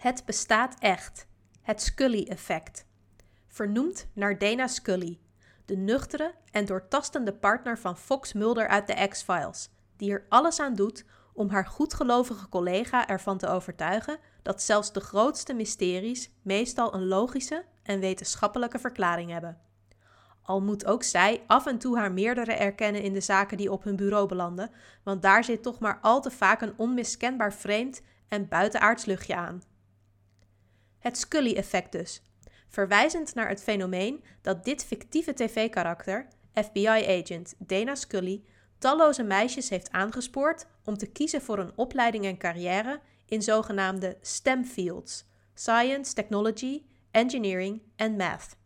Het bestaat echt. Het Scully-effect. Vernoemd naar Dana Scully, de nuchtere en doortastende partner van Fox Mulder uit de X-Files, die er alles aan doet om haar goedgelovige collega ervan te overtuigen dat zelfs de grootste mysteries meestal een logische en wetenschappelijke verklaring hebben. Al moet ook zij af en toe haar meerdere erkennen in de zaken die op hun bureau belanden, want daar zit toch maar al te vaak een onmiskenbaar vreemd en buitenaards luchtje aan. Het Scully-effect dus, verwijzend naar het fenomeen dat dit fictieve tv-karakter, FBI-agent Dana Scully, talloze meisjes heeft aangespoord om te kiezen voor een opleiding en carrière in zogenaamde STEM fields: science, technology, engineering en math.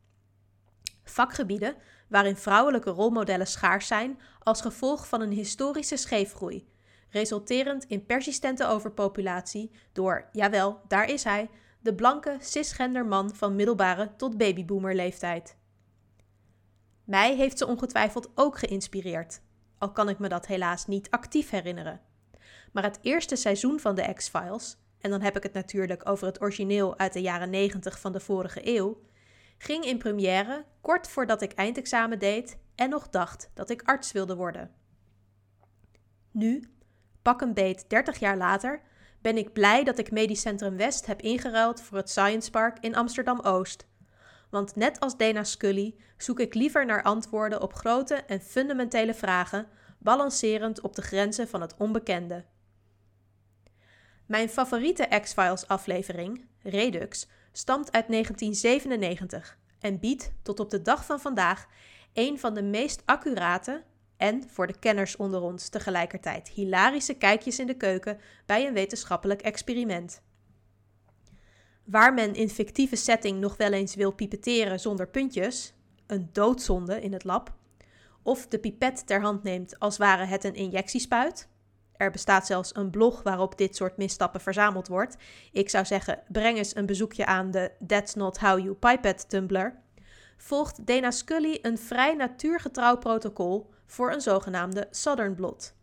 Vakgebieden waarin vrouwelijke rolmodellen schaars zijn als gevolg van een historische scheefgroei, resulterend in persistente overpopulatie door, jawel, daar is hij, de blanke cisgender man van middelbare tot babyboomer-leeftijd. Mij heeft ze ongetwijfeld ook geïnspireerd, al kan ik me dat helaas niet actief herinneren. Maar het eerste seizoen van de X-Files, en dan heb ik het natuurlijk over het origineel uit de jaren 90 van de vorige eeuw, ging in première kort voordat ik eindexamen deed en nog dacht dat ik arts wilde worden. Nu, pak een beet 30 jaar later, ben ik blij dat ik Medisch Centrum West heb ingeruild voor het Science Park in Amsterdam Oost. Want net als Dana Scully zoek ik liever naar antwoorden op grote en fundamentele vragen, balancerend op de grenzen van het onbekende. Mijn favoriete X-Files aflevering, Redux, stamt uit 1997 en biedt tot op de dag van vandaag een van de meest accurate en voor de kenners onder ons tegelijkertijd hilarische kijkjes in de keuken bij een wetenschappelijk experiment. Waar men in fictieve setting nog wel eens wil pipeteren zonder puntjes, een doodzonde in het lab, of de pipet ter hand neemt als ware het een injectiespuit, er bestaat zelfs een blog waarop dit soort misstappen verzameld wordt. Ik zou zeggen, breng eens een bezoekje aan de That's Not How You Pipette Tumblr. Volgt Dana Scully een vrij natuurgetrouw protocol voor een zogenaamde Southern Blot.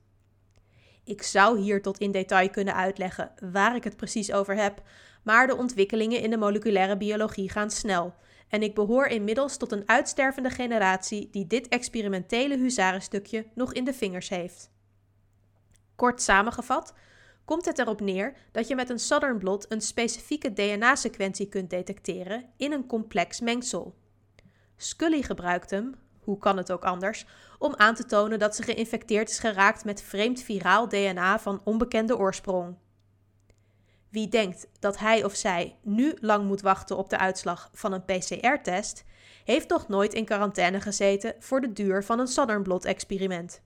Ik zou hier tot in detail kunnen uitleggen waar ik het precies over heb, maar de ontwikkelingen in de moleculaire biologie gaan snel. En ik behoor inmiddels tot een uitstervende generatie die dit experimentele huzarenstukje nog in de vingers heeft. Kort samengevat, komt het erop neer dat je met een Southern blot een specifieke DNA-sequentie kunt detecteren in een complex mengsel. Scully gebruikt hem, hoe kan het ook anders, om aan te tonen dat ze geïnfecteerd is geraakt met vreemd viraal DNA van onbekende oorsprong. Wie denkt dat hij of zij nu lang moet wachten op de uitslag van een PCR-test, heeft nog nooit in quarantaine gezeten voor de duur van een Southern blot-experiment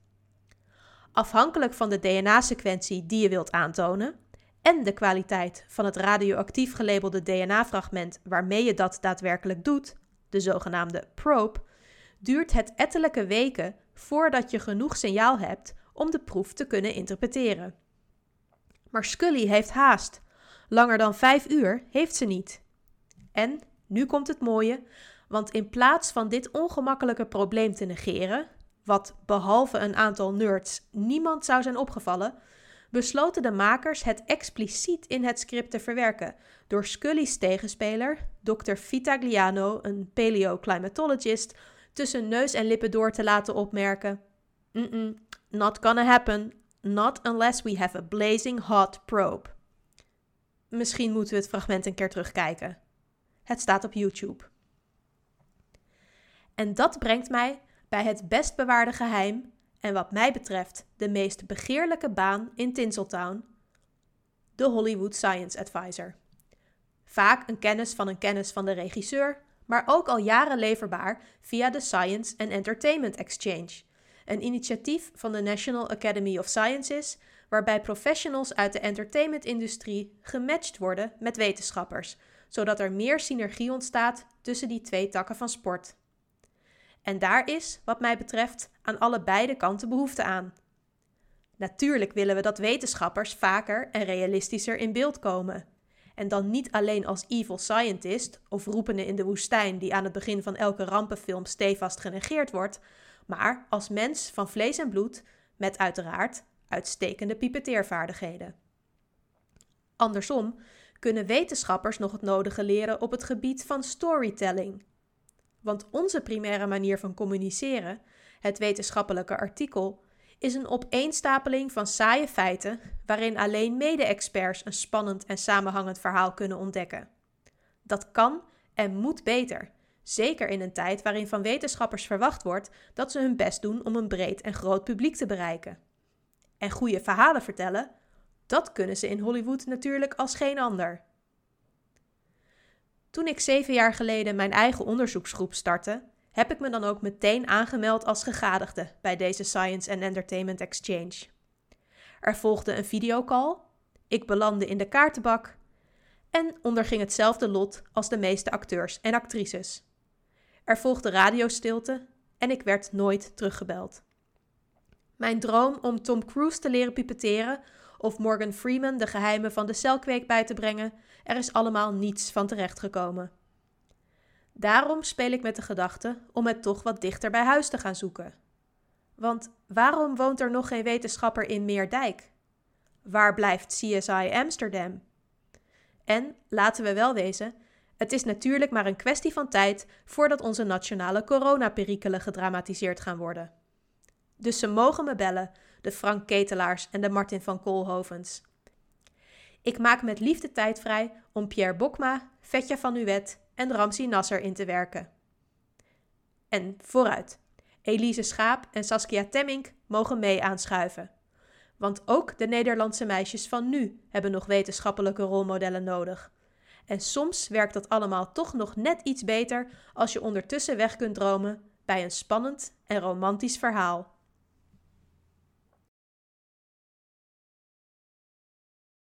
afhankelijk van de DNA-sequentie die je wilt aantonen en de kwaliteit van het radioactief gelabelde DNA-fragment waarmee je dat daadwerkelijk doet, de zogenaamde probe, duurt het ettelijke weken voordat je genoeg signaal hebt om de proef te kunnen interpreteren. Maar Scully heeft haast. Langer dan vijf uur heeft ze niet. En, nu komt het mooie, want in plaats van dit ongemakkelijke probleem te negeren, wat behalve een aantal nerds niemand zou zijn opgevallen, besloten de makers het expliciet in het script te verwerken door Scully's tegenspeler, Dr. Vitagliano, een paleoclimatologist, tussen neus en lippen door te laten opmerken: mm Not gonna happen, not unless we have a blazing hot probe. Misschien moeten we het fragment een keer terugkijken. Het staat op YouTube. En dat brengt mij bij het best bewaarde geheim en wat mij betreft de meest begeerlijke baan in Tinseltown, de Hollywood Science Advisor. Vaak een kennis van een kennis van de regisseur, maar ook al jaren leverbaar via de Science and Entertainment Exchange, een initiatief van de National Academy of Sciences waarbij professionals uit de entertainmentindustrie gematcht worden met wetenschappers, zodat er meer synergie ontstaat tussen die twee takken van sport. En daar is, wat mij betreft, aan allebei kanten behoefte aan. Natuurlijk willen we dat wetenschappers vaker en realistischer in beeld komen. En dan niet alleen als evil scientist of roepende in de woestijn die aan het begin van elke rampenfilm stevast genegeerd wordt, maar als mens van vlees en bloed met uiteraard uitstekende pipeteervaardigheden. Andersom kunnen wetenschappers nog het nodige leren op het gebied van storytelling. Want onze primaire manier van communiceren, het wetenschappelijke artikel, is een opeenstapeling van saaie feiten waarin alleen mede-experts een spannend en samenhangend verhaal kunnen ontdekken. Dat kan en moet beter, zeker in een tijd waarin van wetenschappers verwacht wordt dat ze hun best doen om een breed en groot publiek te bereiken. En goede verhalen vertellen, dat kunnen ze in Hollywood natuurlijk als geen ander. Toen ik zeven jaar geleden mijn eigen onderzoeksgroep startte, heb ik me dan ook meteen aangemeld als gegadigde bij deze Science and Entertainment Exchange. Er volgde een videocall, ik belandde in de kaartenbak en onderging hetzelfde lot als de meeste acteurs en actrices. Er volgde radiostilte en ik werd nooit teruggebeld. Mijn droom om Tom Cruise te leren pipetteren of Morgan Freeman de geheimen van de celkweek bij te brengen, er is allemaal niets van terechtgekomen. Daarom speel ik met de gedachte om het toch wat dichter bij huis te gaan zoeken. Want waarom woont er nog geen wetenschapper in Meerdijk? Waar blijft CSI Amsterdam? En laten we wel wezen, het is natuurlijk maar een kwestie van tijd voordat onze nationale coronaperikelen gedramatiseerd gaan worden. Dus ze mogen me bellen, de Frank Ketelaars en de Martin van Koolhovens. Ik maak met liefde tijd vrij om Pierre Bokma, Vetja van Uwet en Ramsi Nasser in te werken. En vooruit. Elise Schaap en Saskia Temmink mogen mee aanschuiven. Want ook de Nederlandse meisjes van nu hebben nog wetenschappelijke rolmodellen nodig. En soms werkt dat allemaal toch nog net iets beter als je ondertussen weg kunt dromen bij een spannend en romantisch verhaal.